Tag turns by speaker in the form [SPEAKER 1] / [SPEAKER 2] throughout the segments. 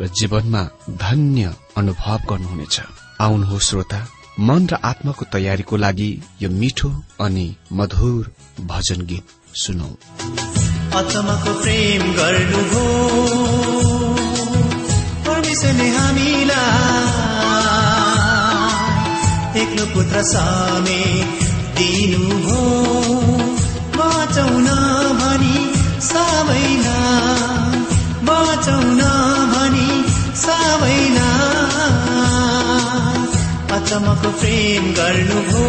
[SPEAKER 1] र जीवनमा धन्य अनुभव गर्नुहुनेछ। आउनुहोस् श्रोता मन र आत्माको तयारीको लागि यो मिठो अनि मधुर भजन गीत सुनौ।
[SPEAKER 2] प्रेम गर्नुभयो। परमेश्वरले हामीलाई एक्लो पुत्र सामे दिनुभयो। बाँचौन भनी सबैलाई बाँचौन सबैलाई अचम्मको प्रेम गर्नुभयो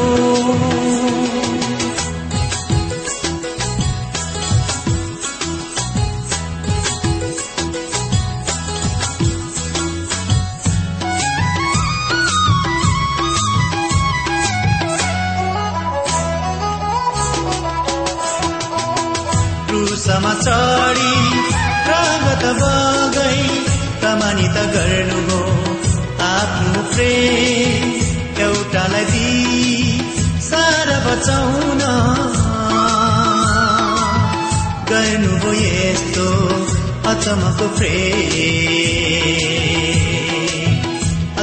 [SPEAKER 2] प्रमाणित गर्नुभयो। आफ्नो प्रेम एउटालाई दि सारा बचाउन। गर्नुभयो यस्तो अचम्मको प्रेम।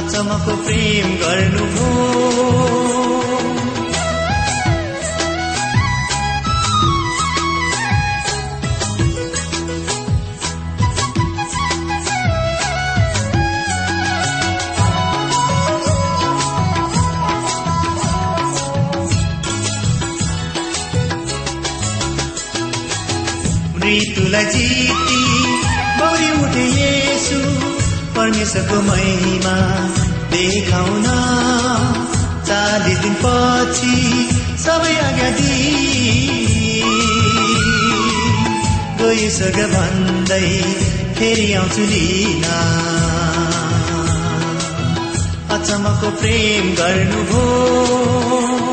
[SPEAKER 2] अचम्मको प्रेम गर्नुभयो। मृत्युलाई जिती बौरी उठे येसु परमेश्वरको महिमा देखाउन। चालिस दिन पछि सबै आज्ञा दि गइसक भन्दै फेरि आउँछु लिन। अचम्मको प्रेम गर्नुभयो।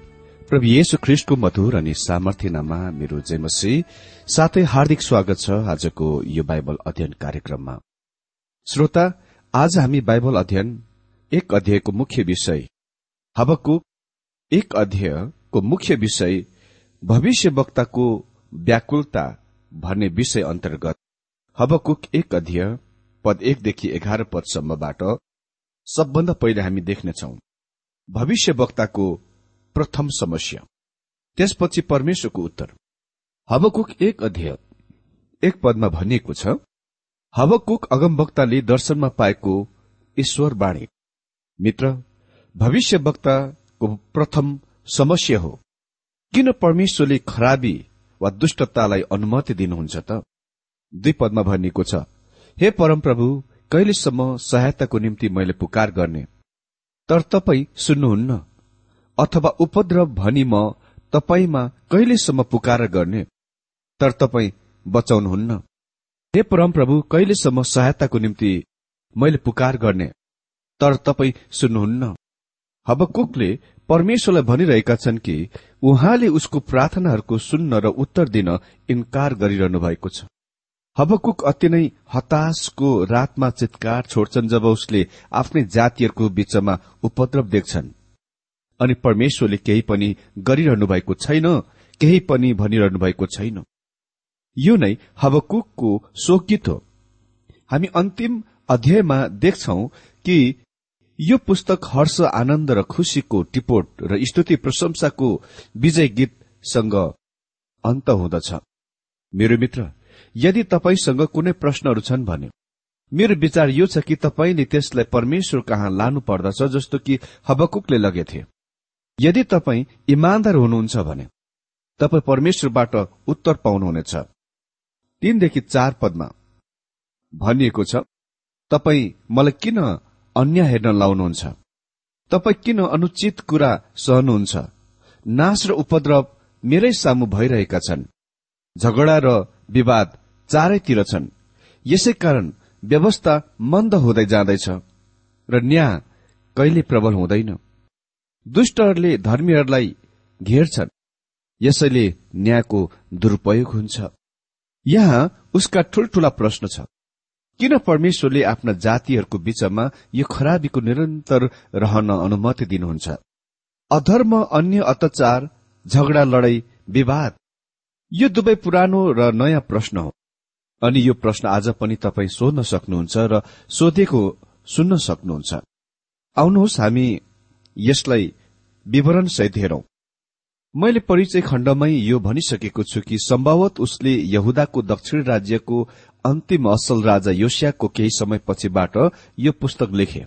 [SPEAKER 1] प्रभु येशु ख्रिष्टको मधुर अनि सामर्थ्यनामा मेरो जयमसी साथै हार्दिक स्वागत छ आजको यो बाइबल अध्ययन कार्यक्रममा। श्रोता आज हामी बाइबल अध्ययन एक अध्यायको मुख्य विषय हबकु एक अध्यायको मुख्य विषय भविष्य वक्ताको व्याकुलता भन्ने विषय अन्तर्गत हबकुक एक अध्याय पद एकदेखि एघार पदसम्मबाट सबभन्दा पहिले हामी देख्नेछौ। भविष्य वक्ताको प्रथम समस्या। त्यसपछि परमेश्वरको उत्तर। हबकुक एक अध्यय। एक पदमा भनिएको छ हबकुक अगमवक्ताले दर्शनमा पाएको ईश्वर बाणी। मित्र भविष्य वक्ताको प्रथम समस्या हो। किन परमेश्वरले खराबी वा दुष्टतालाई अनुमति दिनुहुन्छ त? दुई पदमा भनिएको छ हे परमप्रभु कहिलेसम्म सहायताको निम्ति मैले पुकार गर्ने? तर तपाई सुन्नुहुन्न। अथवा उपद्रव भनी म तपाईँमा कहिलेसम्म पुकार गर्ने? तर तपाईँ बचाउनुहुन्न। हे परमप्रभु कहिलेसम्म सहायताको निम्ति मैले पुकार गर्ने? तर तपाईँ सुन्नुहुन्न। हबकुकले परमेश्वरलाई भनिरहेका छन् कि उहाँले उसको प्रार्थनाहरूको सुन्न र उत्तर दिन इन्कार गरिरहनु भएको छ। हबकुक अति नै हताशको रातमा चितकार छोड्छन् जब उसले आफ्नै जातिहरूको बीचमा उपद्रव देख्छन्। अनि परमेश्वरले केही पनि गरिरहनु भएको छैन केही पनि भनिरहनु भएको छैन। यो नै हबकुकको शोकगीत हो हामी अन्तिम अध्यायमा देख्छौ कि यो पुस्तक हर्ष आनन्द र खुशीको टिपोट र स्तुति प्रशंसाको विजय गीतसँग अन्त हुँदछ। मेरो मित्र यदि तपाईँसँग कुनै प्रश्नहरू छन् भने मेरो विचार यो छ कि तपाईँले त्यसलाई परमेश्वर कहाँ लानु पर्दछ जस्तो कि हबकुकले लगेथे। यदि तपाईँ इमान्दार हुनुहुन्छ भने तपाईँ परमेश्वरबाट उत्तर पाउनुहुनेछ। तीनदेखि चार पदमा भनिएको छ तपाईँ मलाई किन अन्य हेर्न लाउनुहुन्छ? तपाईँ किन अनुचित कुरा सहनुहुन्छ? नाश र उपद्रव मेरै सामु भइरहेका छन्। झगडा र विवाद चारैतिर छन्। यसै कारण व्यवस्था मन्द हुँदै जाँदैछ र न्याय कहिले प्रबल हुँदैन। दुष्टहरूले धर्मीहरूलाई घेर्छन्। यसैले न्यायको दुरूपयोग हुन्छ। यहाँ उसका ठूल्ठूला प्रश्न छ। किन परमेश्वरले आफ्ना जातिहरूको बीचमा यो खराबीको निरन्तर रहन अनुमति दिनुहुन्छ? अधर्म अन्य अत्याचार झगडा लडाई विवाद यो दुवै पुरानो र नयाँ प्रश्न हो। अनि यो प्रश्न आज पनि तपाईँ सोध्न सक्नुहुन्छ र सोधेको सुन्न सक्नुहुन्छ। आउनुहोस् हामी यसलाई विवरणसहित हेरौं। मैले परिचय खण्डमै यो भनिसकेको छु कि सम्भवत उसले यहुदाको दक्षिण राज्यको अन्तिम असल राजा योसियाको केही समय पछिबाट यो पुस्तक लेखे।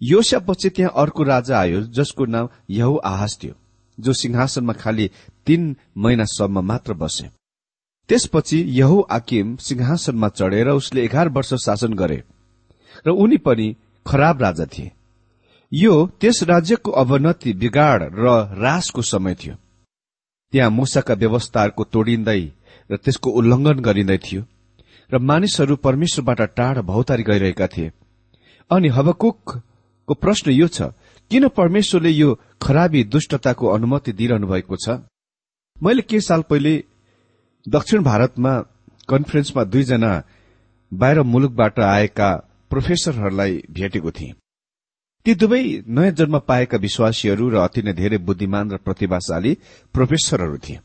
[SPEAKER 1] योसियापछि त्यहाँ अर्को राजा आयो जसको नाम यहु आहास थियो जो सिंहासनमा खालि तीन महिनासम्म मात्र बसे। त्यसपछि यहु आकिम सिंहासनमा चढेर उसले एघार वर्ष शासन गरे र उनी पनि खराब राजा थिए। यो त्यस राज्यको अवनति बिगाड र रासको समय थियो। त्यहाँ मुसाका व्यवस्थाहरूको तोडिँदै र त्यसको उल्लंघन गरिँदै थियो र मानिसहरू परमेश्वरबाट टाढा भौतारी गइरहेका थिए। अनि हबकुकको प्रश्न यो छ किन परमेश्वरले यो खराबी दुष्टताको अनुमति दिइरहनु भएको छ? मैले केही साल पहिले दक्षिण भारतमा कन्फरेन्समा दुईजना बाहिर मुलुकबाट आएका प्रोफेसरहरूलाई भेटेको थिएँ। ती दुवै नयाँ जन्म पाएका विश्वासीहरू र अति नै धेरै बुद्धिमान र प्रतिभाशाली प्रोफेसरहरू थिए।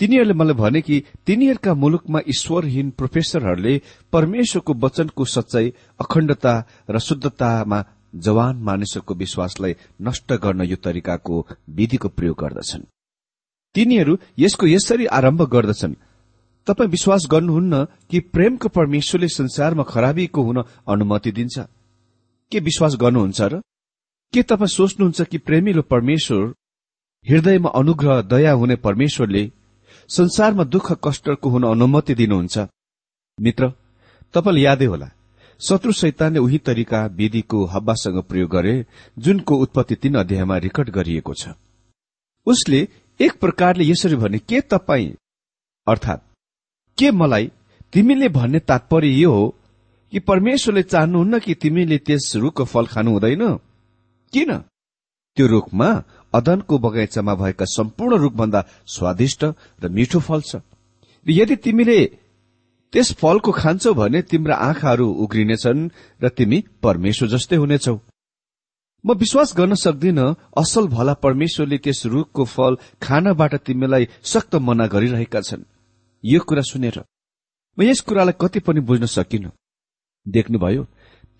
[SPEAKER 1] तिनीहरूले मलाई भने कि तिनीहरूका मुलुकमा ईश्वरहीन प्रोफेसरहरूले परमेश्वरको वचनको सच्चाई अखण्डता र शुद्धतामा जवान मानिसहरूको विश्वासलाई नष्ट गर्न यो तरिकाको विधिको प्रयोग गर्दछन्। तिनीहरू यसको यसरी आरम्भ गर्दछन्। तपाई विश्वास गर्नुहुन्न कि प्रेमको परमेश्वरले संसारमा खराबीको हुन अनुमति दिन्छ। के विश्वास गर्नुहुन्छ र के तपाईँ सोच्नुहुन्छ कि प्रेमिलो परमेश्वर हृदयमा अनुग्रह दया हुने परमेश्वरले संसारमा दुःख कष्टको हुन अनुमति दिनुहुन्छ? मित्र तपाईँलाई यादै होला। शत्रु सैतानले उही तरिका विधिको हब्बासँग प्रयोग गरे जुनको उत्पत्ति तीन अध्यायमा रेकर्ड गरिएको छ। उसले एक प्रकारले यसरी भने के तपाईँ? अर्थात के मलाई तिमीले भन्ने तात्पर्य यो हो कि परमेश्वरले चाहनुहुन्न कि तिमीले त्यस रूखको फल खानु हुँदैन? किन? त्यो रूखमा अदनको बगैँचामा भएका सम्पूर्ण रूखभन्दा स्वादिष्ट र मिठो फल छ। यदि तिमीले त्यस फलको खान्छौ भने तिम्रा आँखाहरू उग्रिनेछन् र तिमी परमेश्वर जस्तै हुनेछौ। म विश्वास गर्न सक्दिन असल भला परमेश्वरले त्यस रूखको फल खानबाट तिमीलाई सक्त मना गरिरहेका छन्। यो कुरा सुनेर। म यस कुरालाई कति पनि बुझ्न सकिन। देख्नुभयो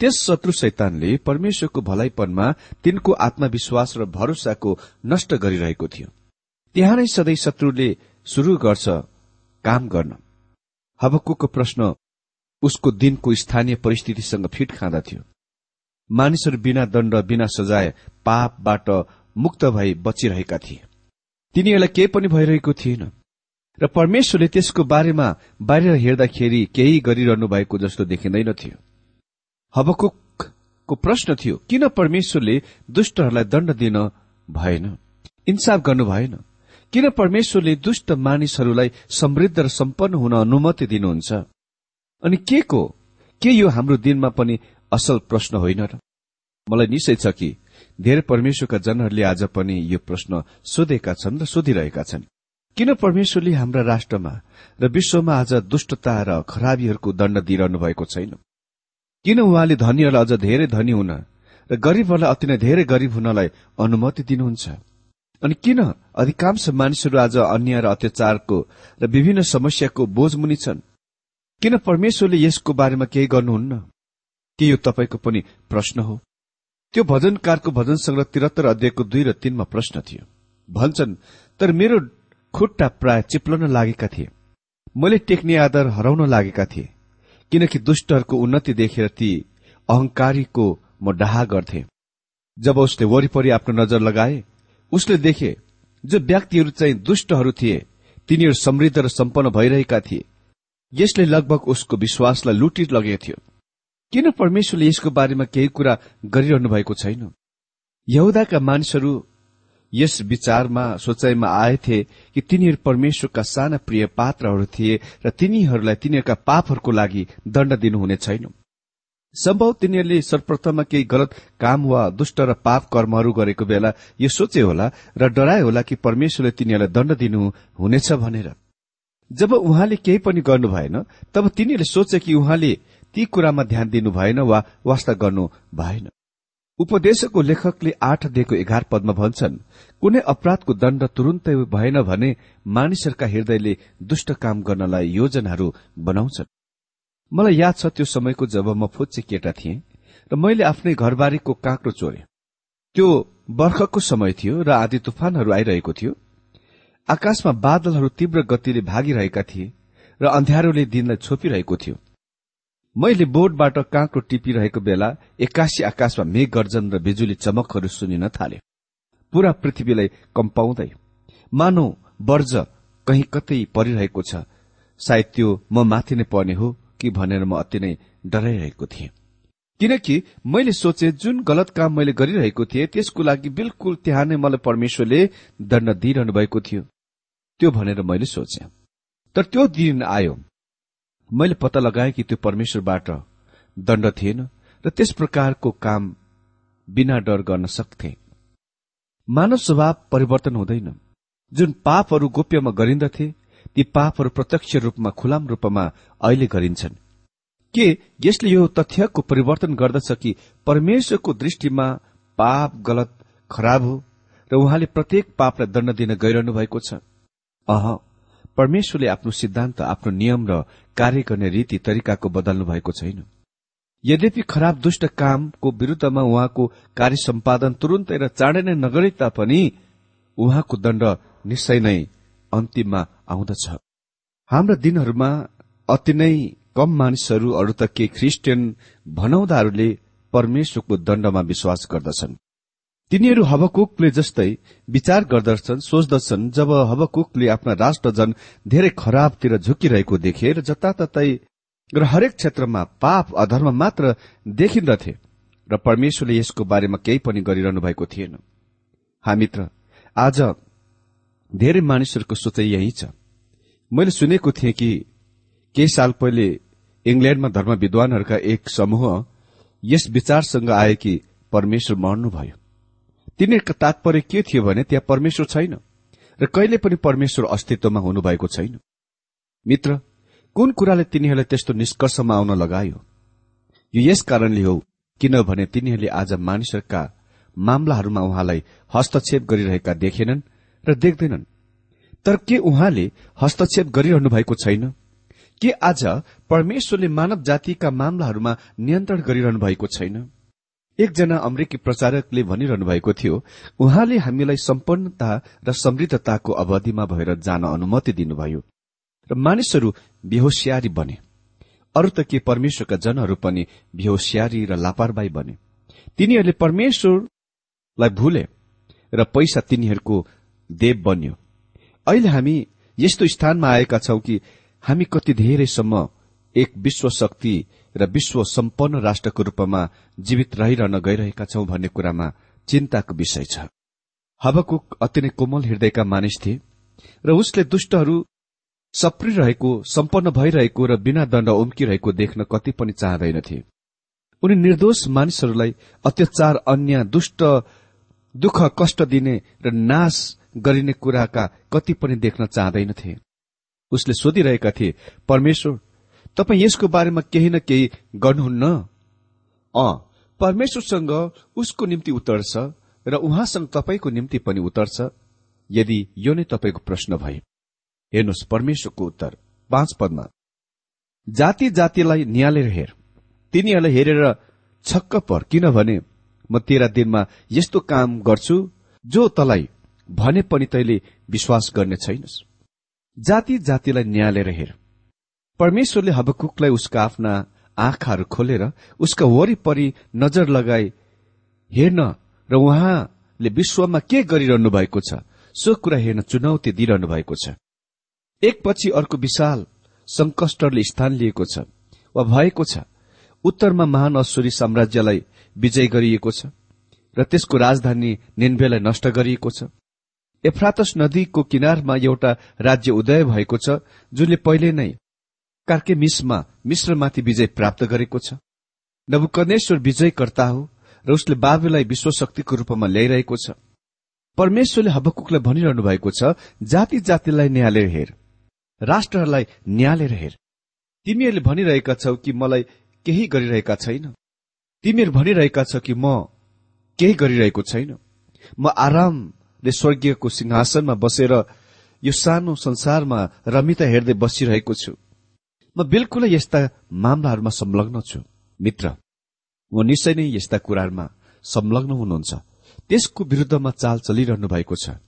[SPEAKER 1] त्यस शत्रु शैतानले परमेश्वरको भलाइपनमा तिनको आत्मविश्वास र भरोसाको नष्ट गरिरहेको थियो। त्यहाँ नै सधैँ शत्रुले शुरू गर्छ काम गर्न। हबकुको प्रश्न उसको दिनको स्थानीय परिस्थितिसँग फिट खाँदा थियो। मानिसहरू बिना दण्ड बिना सजाय पापबाट मुक्त भई बचिरहेका थिए। तिनीहरूलाई केही पनि भइरहेको थिएन। र परमेश्वरले त्यसको बारेमा बाहिर हेर्दाखेरि केही गरिरहनु भएको जस्तो देखिँदैनथ्यो हबकुकको प्रश्न थियो किन परमेश्वरले दुष्टहरूलाई दण्ड दिन भएन? इन्साफ गर्नु भएन। किन परमेश्वरले दुष्ट मानिसहरूलाई समृद्ध र सम्पन्न हुन अनुमति दिनुहुन्छ? अनि के को? के यो हाम्रो दिनमा पनि असल प्रश्न होइन र? मलाई निश्चय छ कि धेरै परमेश्वरका जनहरूले आज पनि यो प्रश्न सोधेका छन् र सोधिरहेका छन्। किन परमेश्वरले हाम्रा राष्ट्रमा र विश्वमा आज दुष्टता र खराबीहरूको दण्ड दिइरहनु भएको छैन? किन उहाँले धनीहरूलाई अझ धेरै धनी हुन र गरीबहरूलाई अति नै धेरै गरीब हुनलाई अनुमति दिनुहुन्छ? अनि किन अधिकांश मानिसहरू आज अन्य र अत्याचारको र विभिन्न समस्याको बोझमुनि छन्? किन परमेश्वरले यसको बारेमा केही गर्नुहुन्न? के यो तपाईँको पनि प्रश्न हो? त्यो भजनकारको भजन संग्रह तिहत्तर अध्यायको दुई र तीनमा प्रश्न थियो। भन्छन् तर मेरो खुट्टा प्राय चिप्लन लागेका थिए। मैले टेक्ने आधार हराउन लागेका थिए किनकि दुष्टहरूको उन्नति देखेर ती अहंकारीको म डाहा गर्थे। जब उसले वरिपरि आफ्नो नजर लगाए उसले देखे जो व्यक्तिहरू चाहिँ दुष्टहरू थिए तिनीहरू समृद्ध र सम्पन्न भइरहेका थिए। यसले लगभग उसको विश्वासलाई लुटी लगेको थियो। किन परमेश्वरले यसको बारेमा केही कुरा गरिरहनु भएको छैन? यहुदाका मानिसहरू यस विचारमा सोचाइमा आएथे कि तिनीहरू परमेश्वरका साना प्रिय पात्रहरू थिए र तिनीहरूलाई तिनीहरूका पापहरूको लागि दण्ड दिनुहुने छैन। सम्भव तिनीहरूले सर्वप्रथममा केही गलत काम वा दुष्ट र पाप कर्महरू गरेको बेला यो सोचे होला र डराए होला कि परमेश्वरले तिनीहरूलाई दण्ड दिनु हुनेछ भनेर। जब उहाँले केही पनि गर्नु भएन तब तिनीहरूले सोचे कि उहाँले ती कुरामा ध्यान दिनु भएन वा वास्ता गर्नु भएन। उपदेशको लेखकले आठ दिएको एघार पदमा भन्छन् कुनै अपराधको दण्ड तुरुन्तै भएन भने मानिसहरूका हृदयले दुष्ट काम गर्नलाई योजनाहरू बनाउँछन्। मलाई याद छ त्यो समयको जब म फुच्चे केटा थिएँ र मैले आफ्नै घरबारीको काँक्रो चोरे। त्यो बर्खको समय थियो र आदि तुफानहरू आइरहेको थियो। आकाशमा बादलहरू तीव्र गतिले भागिरहेका थिए र अन्ध्यारोले दिनलाई छोपिरहेको थियो। मैले बोर्डबाट काँक्रो टिपिरहेको बेला एक्कासी आकाशमा मेघ गर्जन र बिजुली चमकहरू सुनिन थाले। पूरा पृथ्वीलाई कम्पाउँदै मानौ वर्ज कहीँ कतै परिरहेको छ। सायद त्यो म माथि नै पर्ने हो कि भनेर म अति नै डराइरहेको थिएँ। किनकि मैले सोचे जुन गलत काम मैले गरिरहेको थिएँ त्यसको लागि बिल्कुल त्यहाँ नै मलाई परमेश्वरले दण्ड दिइरहनु भएको थियो। त्यो भनेर मैले सोचे। तर त्यो दिन आयो। मैले पत्ता लगाएँ कि त्यो परमेश्वरबाट दण्ड थिएन र त्यस प्रकारको काम बिना डर गर्न सक्थे। मानव स्वभाव परिवर्तन हुँदैन। जुन पापहरू गोप्यमा गरिन्दथे ती पापहरू प्रत्यक्ष रूपमा खुलाम रूपमा अहिले गरिन्छन्। के यसले यो तथ्यको परिवर्तन गर्दछ कि परमेश्वरको दृष्टिमा पाप गलत खराब हो र उहाँले प्रत्येक पापलाई दण्ड दिन गइरहनु भएको छ? अह परमेश्वरले आफ्नो सिद्धान्त आफ्नो नियम र कार्य गर्ने रीति तरिकाको बदल्नु भएको छैन। यद्यपि खराब दुष्ट कामको विरूद्धमा उहाँको कार्य सम्पादन तुरुन्तै र चाँडै नै नगरे तापनि उहाँको दण्ड निश्चय नै अन्तिममा आउँदछ। हाम्रा दिनहरूमा अति नै कम मानिसहरू अरू त के ख्रिस्टियन भनाउँदाहरूले परमेश्वरको दण्डमा विश्वास गर्दछन्। तिनीहरू हबकुकले जस्तै विचार गर्दछन् सोच्दछन् जब हबकुकले आफ्ना राष्ट्रजन धेरै खराबतिर झुकिरहेको देखे र जताततै र हरेक क्षेत्रमा पाप अधर्म मात्र देखिन्दथे र परमेश्वरले यसको बारेमा केही पनि गरिरहनु भएको थिएन। हामीत्र आज धेरै मानिसहरूको सोचाइ यही छ। मैले सुनेको थिएँ कि केही साल पहिले इङ्ल्याण्डमा धर्म विद्वानहरूका एक समूह यस विचारसँग आए कि परमेश्वर मर्नुभयो। तिनीहरूको तात्पर्य के थियो भने त्यहाँ परमेश्वर छैन र कहिले पनि परमेश्वर अस्तित्वमा हुनुभएको छैन। मित्र कुन कुराले तिनीहरूलाई त्यस्तो निष्कर्षमा आउन लगायो? यो यस कारणले हो किनभने तिनीहरूले आज मानिसहरूका मामलाहरूमा उहाँलाई हस्तक्षेप गरिरहेका देखेनन् र देख्दैनन्। तर के उहाँले हस्तक्षेप गरिरहनु भएको छैन? के आज परमेश्वरले मानव जातिका मामलाहरूमा नियन्त्रण गरिरहनु भएको छैन? एकजना अमेरिकी प्रचारकले भनिरहनु भएको थियो उहाँले हामीलाई सम्पन्नता र समृद्धताको अवधिमा भएर जान अनुमति दिनुभयो। र मानिसहरू बेहोसियारी बने। अरू त के परमेश्वरका जनहरू पनि बेहोसियारी र लापरवाही बने। तिनीहरूले परमेश्वरलाई भूले र पैसा तिनीहरूको देव बन्यो। अहिले हामी यस्तो स्थानमा आएका छौं कि हामी कति धेरैसम्म एक विश्व शक्ति र विश्व सम्पन्न राष्ट्रको रूपमा जीवित रहिरहन गइरहेका छौं भन्ने कुरामा चिन्ताको विषय छ। हबकुक अति नै कोमल हृदयका मानिस थिए र उसले दुष्टहरू सप्रिरहेको सम्पन्न भइरहेको र बिना दण्ड उम्किरहेको देख्न कति पनि चाहँदैनथे उनी निर्दोष मानिसहरूलाई अत्याचार अन्य दुष्ट दुःख कष्ट दिने र नाश गरिने कुराका कति पनि देख्न चाहँदैनथे उसले सोधिरहेका थिए परमेश्वर तपाईँ यसको बारेमा केही न केही गर्नुहुन्न? अ परमेश्वरसँग उसको निम्ति उत्तर छ र उहाँसँग तपाईँको निम्ति पनि उत्तर छ यदि यो नै तपाईँको प्रश्न भए। हेर्नुहोस् परमेश्वरको उत्तर पाँच पदमा। जाति जातिलाई निहालेर हेर। तिनीहरूलाई हेरेर छक्क पर। किनभने म तेह्र दिनमा यस्तो काम गर्छु जो तलाई भने पनि तैले विश्वास गर्ने छैनस्। जाति जातिलाई न्यालेर हेर। परमेश्वरले हबकुकलाई उसका आफ्ना आँखाहरू खोलेर उसका वरिपरि नजर लगाई हेर्न र उहाँले विश्वमा के गरिरहनु भएको छ? सो कुरा हेर्न चुनौती दिइरहनु भएको छ। एकपछि अर्को विशाल संकष्टले स्थान लिएको छ वा भएको छ। उत्तरमा महान अश्वरी साम्राज्यलाई विजय गरिएको छ र त्यसको राजधानी निन्वेलाई नष्ट गरिएको छ। एफ्रातस नदीको किनारमा एउटा राज्य उदय भएको छ जुनले पहिले नै कार्के मिसमा मिश्रमाथि विजय प्राप्त गरेको छ। नबुकनेश्वर विजयकर्ता हो र उसले बाबुलाई विश्वशक्तिको रूपमा ल्याइरहेको छ। परमेश्वरले हबकुकलाई भनिरहनु भएको छ जाति जातिलाई न्यालेर हेर राष्ट्रहरूलाई न्यालेर हेर। तिमीहरूले भनिरहेका छौ कि मलाई केही गरिरहेका छैन। तिमीहरू भनिरहेका छ कि म केही गरिरहेको छैन। म आरामले स्वर्गीयको सिंहासनमा बसेर यो सानो संसारमा रमिता हेर्दै बसिरहेको छु। म बिल्कुलै यस्ता मामलाहरूमा संलग्न छु। मित्र म निश्चय नै यस्ता कुराहरूमा संलग्न हुनुहुन्छ। त्यसको विरूद्धमा चाल चलिरहनु भएको छ।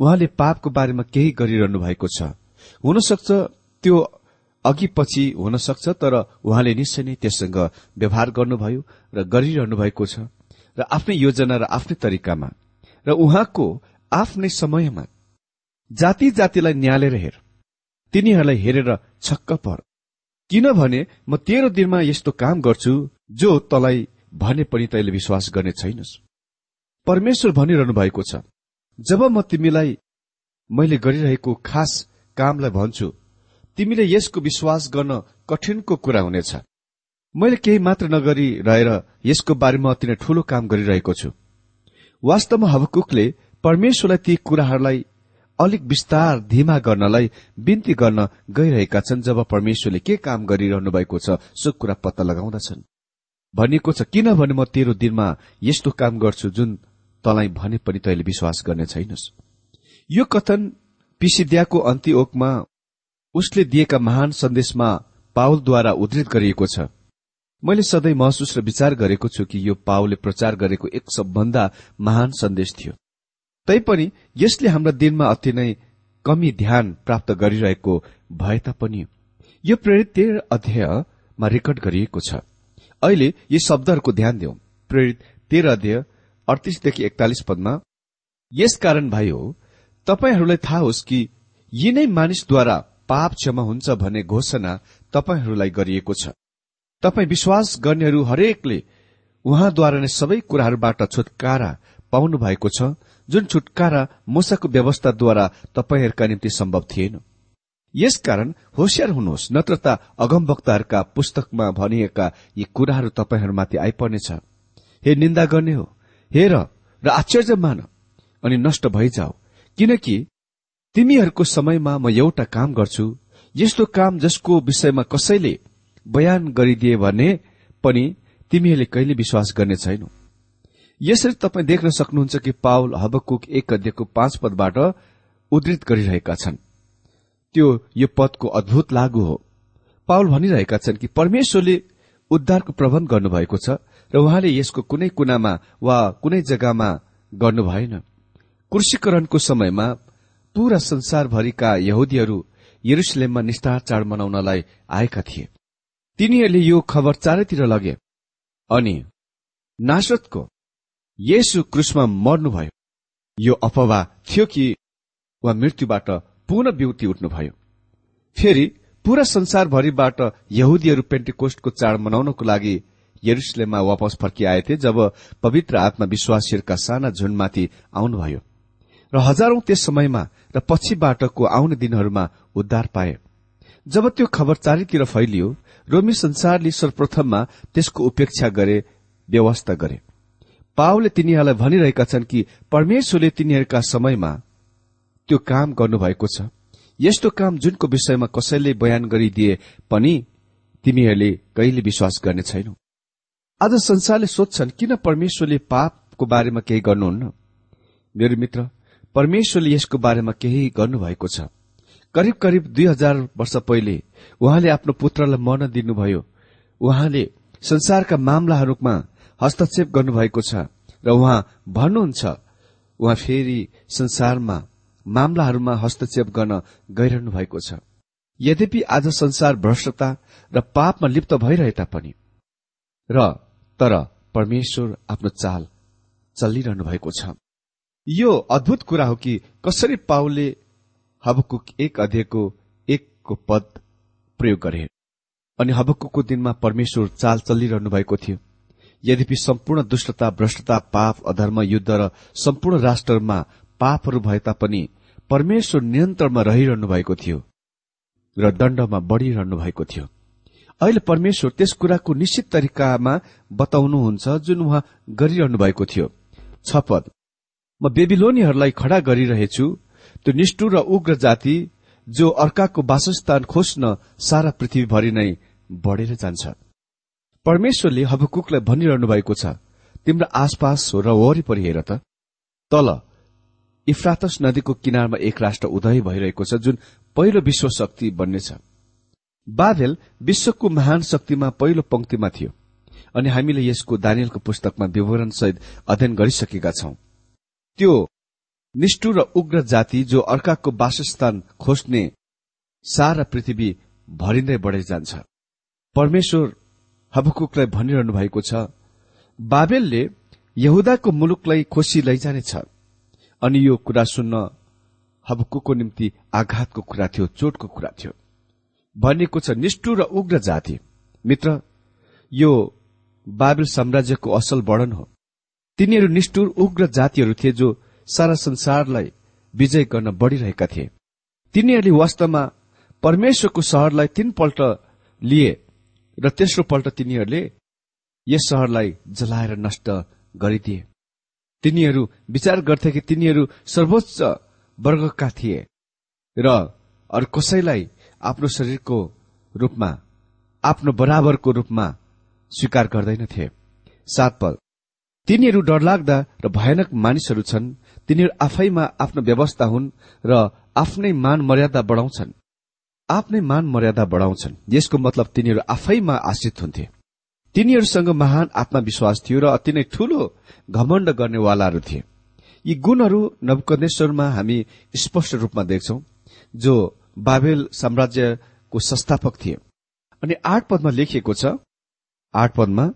[SPEAKER 1] उहाँले पापको बारेमा केही गरिरहनु भएको छ। हुनसक्छ त्यो अघि पछि हुन सक्छ तर उहाँले निश्चय नै त्यससँग व्यवहार गर्नुभयो र गरिरहनु भएको छ र आफ्नै योजना र आफ्नै तरिकामा। र उहाँको आफ्नै समयमा जाति जातिलाई न्यालेर हेर। तिनीहरूलाई हेरेर छक्क पर। किनभने म तेह्र दिनमा यस्तो काम गर्छु जो तलाई भने पनि तैले विश्वास गर्ने छैनस्। परमेश्वर भनिरहनु भएको छ जब म तिमीलाई मैले गरिरहेको खास कामलाई भन्छु तिमीले यसको विश्वास गर्न कठिनको कुरा हुनेछ। मैले केही मात्र नगरी रहेर यसको बारेमा अति नै ठूलो काम गरिरहेको छु। वास्तवमा हबकुकले परमेश्वरलाई ती कुराहरूलाई अलिक विस्तार धीमा गर्नलाई विन्ती गर्न गइरहेका छन् जब परमेश्वरले के काम गरिरहनु भएको छ सो कुरा पत्ता लगाउँदछन्। भनिएको छ किनभने म तेरो दिनमा यस्तो काम गर्छु जुन तलाई भने पनि तैले विश्वास गर्ने छैनस्। यो कथन पिसिद्याको अन्त्यओकमा उसले दिएका महान सन्देशमा पावलद्वारा उद्धृत गरिएको छ। मैले सधैँ महसुस र विचार गरेको छु कि यो पावलले प्रचार गरेको एक सबभन्दा महान सन्देश थियो। तैपनि यसले हाम्रा दिनमा अति नै कमी ध्यान प्राप्त गरिरहेको भए तापनि यो प्रेरित तेह्र अध्यायमा रेकर्ड गरिएको छ। अहिले यी शब्दहरूको ध्यान दिउँ प्रेरित तेह्र अध्याय अडतिसदेखि एकतालिस पदमा यसकारण भाइ हो तपाईँहरूलाई थाहा होस् कि यी नै मानिसद्वारा पाप क्षमा हुन्छ भन्ने घोषणा तपाईँहरूलाई गरिएको छ। तपाईँ विश्वास गर्नेहरू हरेकले उहाँद्वारा नै सबै कुराहरूबाट छुटकारा पाउनु भएको छ जुन छुटकारा मुसाको व्यवस्थाद्वारा तपाईँहरूका निम्ति सम्भव थिएन। यसकारण होसियार हुनुहोस् नत्र त अगमवक्ताहरूका पुस्तकमा भनिएका यी कुराहरू तपाईँहरूमाथि आइपर्नेछ। हे निन्दा गर्ने हो हेर र आश्चर्य मान अनि नष्ट भइजाऊ किनकि तिमीहरूको समयमा म एउटा काम गर्छु यस्तो काम जसको विषयमा कसैले बयान गरिदिए भने पनि तिमीहरूले कहिले विश्वास गर्ने छैनौ। यसरी तपाईँ देख्न सक्नुहुन्छ कि पावल हबकुक एक अध्ययको पाँच पदबाट उद्धृत गरिरहेका छन्। त्यो यो पदको अद्भुत लागू हो। पावल भनिरहेका छन् कि परमेश्वरले उद्धारको प्रबन्ध गर्नुभएको छ र उहाँले यसको कुनै कुनामा वा कुनै जग्गामा गर्नु भएन। कृषिकरणको समयमा पूरा संसारभरिका यहुदीहरू यरुसलेममा निष्ठार चाड मनाउनलाई आएका थिए। तिनीहरूले यो खबर चारैतिर लगे। अनि नासरतको येसु क्रुसमा मर्नुभयो। यो अफवाह थियो कि वा मृत्युबाट पुनः बिउती उठ्नुभयो। फेरि पूरा संसारभरिबाट यहुदीहरू पेन्टिकोस्टको चाड मनाउनको लागि यरुसलेममा वापस फर्किआएथे जब पवित्र आत्मा विश्वासीहरूका साना झुण्डमाथि आउनुभयो र हजारौं त्यस समयमा र पछिबाटको आउने दिनहरूमा उद्धार पाए। जब त्यो खबर चारैतिर फैलियो रोमी संसारले सर्वप्रथममा त्यसको उपेक्षा गरे व्यवस्था गरे। पावले तिनीहरूलाई भनिरहेका छन् कि परमेश्वरले तिनीहरूका समयमा त्यो काम गर्नुभएको छ। यस्तो काम जुनको विषयमा कसैले बयान गरिदिए पनि तिमीहरूले कहिले विश्वास गर्ने छैनौ। आज संसारले सोध्छन् किन परमेश्वरले पापको बारेमा केही गर्नुहुन्न? मेरो मित्र परमेश्वरले यसको बारेमा केही गर्नुभएको छ। करिब करिब दुई हजार वर्ष पहिले उहाँले आफ्नो पुत्रलाई मर्न दिनुभयो। उहाँले संसारका मामलाहरूमा हस्तक्षेप गर्नुभएको छ र उहाँ भन्नुहुन्छ उहाँ फेरि संसारमा मामलाहरूमा हस्तक्षेप गर्न गइरहनु भएको छ। यद्यपि आज संसार भ्रष्टता र पापमा लिप्त भइरहे तापनि र तर परमेश्वर आफ्नो चाल चलिरहनु भएको छ। यो अद्भुत कुरा हो कि कसरी पाउले हबकुक एक अध्ययको एकको पद प्रयोग गरे। अनि हबकुकको दिनमा परमेश्वर चाल चलिरहनु भएको थियो। यद्यपि सम्पूर्ण दुष्टता भ्रष्टता पाप अधर्म युद्ध र सम्पूर्ण राष्ट्रमा पापहरू भए तापनि परमेश्वर नियन्त्रणमा रहिरहनु भएको थियो र दण्डमा बढ़िरहनु भएको थियो। अहिले परमेश्वर त्यस कुराको निश्चित तरिकामा बताउनुहुन्छ जुन उहाँ गरिरहनु भएको थियो। छपद म बेबिलोनीहरूलाई खड़ा गरिरहेछु। त्यो निष्ठुर र उग्र जाति जो अर्काको वासस्थान खोज्न सारा पृथ्वीभरि नै बढ़ेर जान्छ। परमेश्वरले हबकुकलाई भनिरहनु भएको छ तिम्रो आसपास र वरिपरि हेर त। तल इफ्रातस नदीको किनारमा एक राष्ट्र उदय भइरहेको छ जुन पहिलो विश्व शक्ति बन्नेछ। बाबेल विश्वको महान शक्तिमा पहिलो पंक्तिमा थियो अनि हामीले यसको दानियलको पुस्तकमा विवरणसहित अध्ययन गरिसकेका छौं। त्यो निष्ठुर र उग्र जाति जो अर्काको वासस्थान खोज्ने सारा पृथ्वी भरिँदै बढे जान्छ। परमेश्वर हबकुकलाई भनिरहनु भएको छ बाबेलले यहुदाको मुलुकलाई खोसी लैजानेछ अनि यो कुरा सुन्न हबकुको निम्ति आघातको कुरा थियो चोटको कुरा थियो। भनिएको छ निष्ठुर र उग्र जाति। मित्र यो बाबेल साम्राज्यको असल वर्णन हो। तिनीहरू निष्ठुर उग्र जातिहरू थिए जो सारा संसारलाई विजय गर्न बढ़िरहेका थिए। तिनीहरूले वास्तवमा परमेश्वरको शहरलाई तीनपल्ट लिए र तेस्रो पल्ट तिनीहरूले यस शहरलाई जलाएर नष्ट गरिदिए। तिनीहरू विचार गर्थे कि तिनीहरू सर्वोच्च वर्गका थिए र अरू कसैलाई आफ्नो शरीरको रूपमा आफ्नो बराबरको रूपमा स्वीकार गर्दैनथे। सात पल। तिनीहरू डरलाग्दा र भयानक मानिसहरू छन्। तिनीहरू आफैमा आफ्नो व्यवस्था हुन् र आफ्नै मान मर्यादा बढाउँछन्। आफ्नै मान मर्यादा बढाउँछन्। यसको मतलब तिनीहरू आफैमा आश्रित हुन्थे। तिनीहरूसँग महान आत्मविश्वास थियो र अति नै ठूलो घमण्ड गर्नेवालाहरू थिए। यी गुणहरू नवकनेश्वरमा हामी स्पष्ट रूपमा देख्छौ जो बाबेल साम्राज्यको संस्थापक थिए। अनि आठ पदमा लेखिएको छ आठ पदमा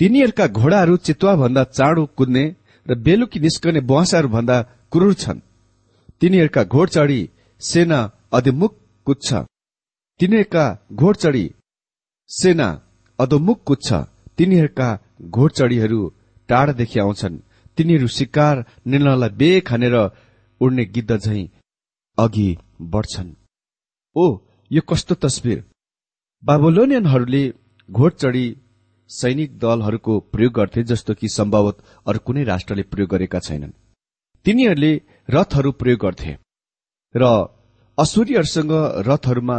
[SPEAKER 1] तिनीहरूका घोडाहरू चितुवाभन्दा चाँडो कुद्ने र बेलुकी निस्कने बुवासाहरू भन्दा क्रूर छन्। तिनीहरूका घोडचडी सेना अधोमुख कुद्छ तिनीहरूका घोडचडी सेना अधोमुख कुद्छ तिनीहरूका घोडचडीहरू टाढादेखि आउँछन्। तिनीहरू शिकार निर्णयलाई बे खानेर उड्ने गिद्ध झै अघि बढ्छन्। ओ यो कस्तो तस्विर? बाबोलोनियनहरूले घोडचडी सैनिक दलहरूको प्रयोग गर्थे जस्तो कि सम्भवत अरू कुनै राष्ट्रले प्रयोग गरेका छैनन्। तिनीहरूले रथहरू प्रयोग गर्थे। र असुरीहरूसँग रथहरूमा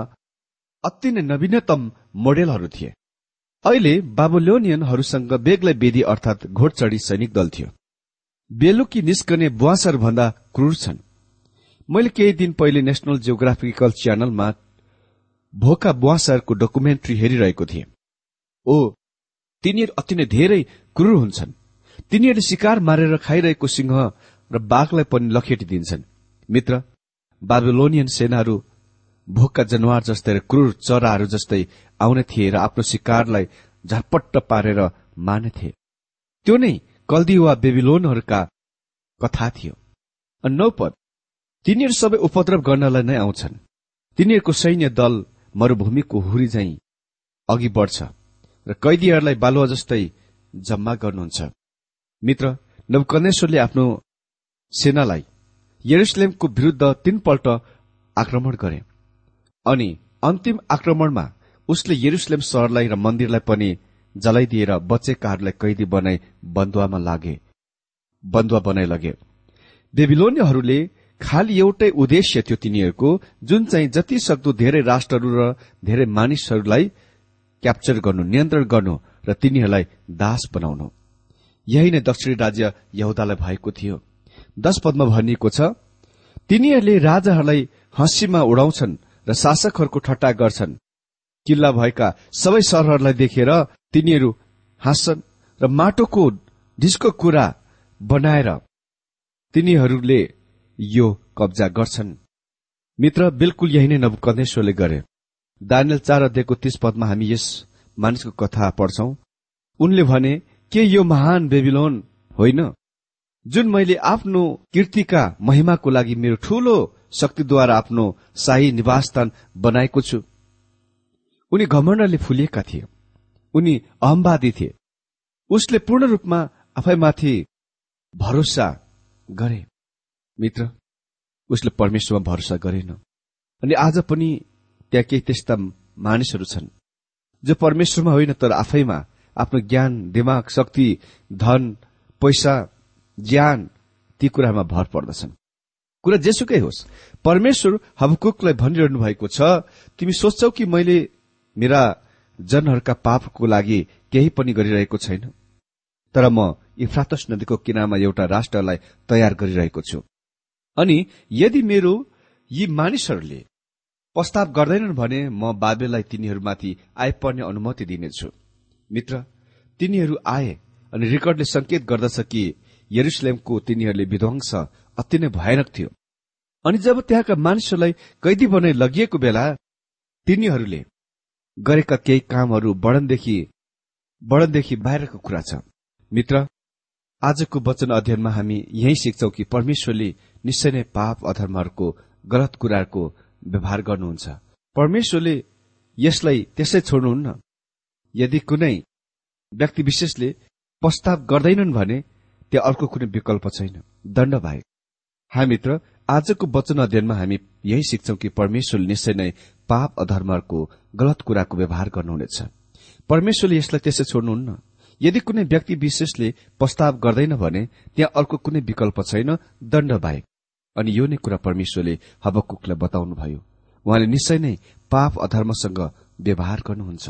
[SPEAKER 1] अति नै नवीनतम मोडेलहरू थिए। अहिले बाबुलोनियनहरूसँग बेग्लै वेदी अर्थात घोडचडी सैनिक दल थियो। बेलुकी निस्कने बुवासर भन्दा क्रूर छन्। मैले केही दिन पहिले नेशनल जियोग्राफिकल च्यानलमा भोका बुवासरको डकुमेन्ट्री हेरिरहेको थिएँ। ओ तिनीहरू अति नै धेरै क्रूर हुन्छन्। तिनीहरूले शिकार मारेर खाइरहेको सिंह र बाघलाई पनि लखेटिदिन्छन् मित्र बाबुलोनियन सेनाहरू भोकका जनावर जस्तै र क्रूर चराहरू जस्तै आउने थिए र आफ्नो शिकारलाई झपट्ट पारेर मानेथे त्यो नै कल्दी वा बेबिलोनहरूका कथा थियो। नौपद तिनीहरू सबै उपद्रव गर्नलाई नै आउँछन्। तिनीहरूको सैन्य दल मरूभूमिको हुरी झैं अघि बढ्छ र कैदीहरूलाई बालुवा जस्तै जम्मा गर्नुहुन्छ। मित्र नवकनेश्वरले आफ्नो सेनालाई यरुसलेमको विरूद्ध तीनपल्ट आक्रमण गरे। अनि अन्तिम आक्रमणमा उसले यरुसलेम शहरलाई र मन्दिरलाई पनि जलाइदिएर बचेकाहरूलाई कैदी बनाई बन्दुवामा लागे बन्दुवा बनाइ लगे। बेबिलोनियहरूले खालि एउटै उद्देश्य थियो तिनीहरूको जुन चाहिँ जति सक्दो धेरै राष्ट्रहरू र धेरै मानिसहरूलाई क्याप्चर गर्नु नियन्त्रण गर्नु र तिनीहरूलाई दास बनाउनु। यही नै दक्षिणी राज्य यहुदालाई भएको थियो। दश पदमा भनिएको छ तिनीहरूले राजाहरूलाई हँसीमा उडाउँछन् र शासकहरूको ठट्टा गर्छन्। किल्ला भएका सबै सहरहरूलाई देखेर तिनीहरू हाँस्छन् र माटोको ढिस्को कुरा बनाएर तिनीहरूले यो कब्जा गर्छन्। मित्र बिल्कुल यही नै नवकनेश्वरले गरे। दानियल चार अध्ययको तीस पदमा हामी यस मानिसको कथा पढ्छौं। उनले भने के यो महान बेबिलोन होइन? जुन मैले आफ्नो कीर्तिका महिमाको लागि मेरो ठूलो शक्तिद्वारा आफ्नो शाही निवासस्थान बनाएको छु। उनी घमण्डले फुलिएका थिए। उनी अहम्वादी थिए। उसले पूर्ण रूपमा आफैमाथि भरोसा गरे। मित्र उसले परमेश्वरमा भरोसा गरेन। अनि आज पनि त्यहाँ केही त्यस्ता मानिसहरू छन् जो परमेश्वरमा होइन तर आफैमा आफ्नो ज्ञान दिमाग शक्ति धन पैसा ज्ञान ती कुरामा भर पर्दछन्। कुरा जेसुकै होस् परमेश्वर हबकुकलाई भनिरहनु भएको छ तिमी सोच्छौ कि मैले मेरा जनहरूका पापको लागि केही पनि गरिरहेको छैन? तर म इफ्रातस नदीको किनारमा एउटा राष्ट्रलाई तयार गरिरहेको छु। अनि यदि मेरो यी मानिसहरूले प्रस्ताव गर्दैनन् भने म बाबेलाई तिनीहरूमाथि आइपर्ने अनुमति दिनेछु। मित्र तिनीहरू आए अनि रेकर्डले संकेत गर्दछ कि यरुसलेमको तिनीहरूले विध्वंस अति नै भयानक थियो। अनि जब त्यहाँका मानिसहरूलाई कैदी बनाइ लगिएको बेला तिनीहरूले गरेका केही कामहरू बढनदेखि बढनदेखि बाहिरको कुरा छ। मित्र आजको वचन अध्ययनमा हामी यही सिक्छौ कि परमेश्वरले निश्चय नै पाप अधर्महरूको गलत कुराहरूको व्यवहार गर्नुहुन्छ। परमेश्वरले यसलाई त्यसै छोड्नुहुन्न। यदि कुनै व्यक्ति विशेषले प्रस्ताव गर्दैनन् भने त्यहाँ अर्को कुनै विकल्प छैन। दण्ड बाहेक हामीत्र आजको वचन अध्ययनमा हामी यही सिक्छौ कि परमेश्वरले निश्चय नै पाप अधर्महरूको गलत कुराको व्यवहार गर्नुहुनेछ। परमेश्वरले यसलाई त्यसै छोड्नुहुन्न। यदि कुनै व्यक्ति विशेषले प्रस्ताव गर्दैन भने त्यहाँ अर्को कुनै विकल्प छैन। दण्ड बाहेक अनि यो नै कुरा परमेश्वरले हबकुकलाई बताउनुभयो। उहाँले निश्चय नै पाप अधर्मसँग व्यवहार गर्नुहुन्छ।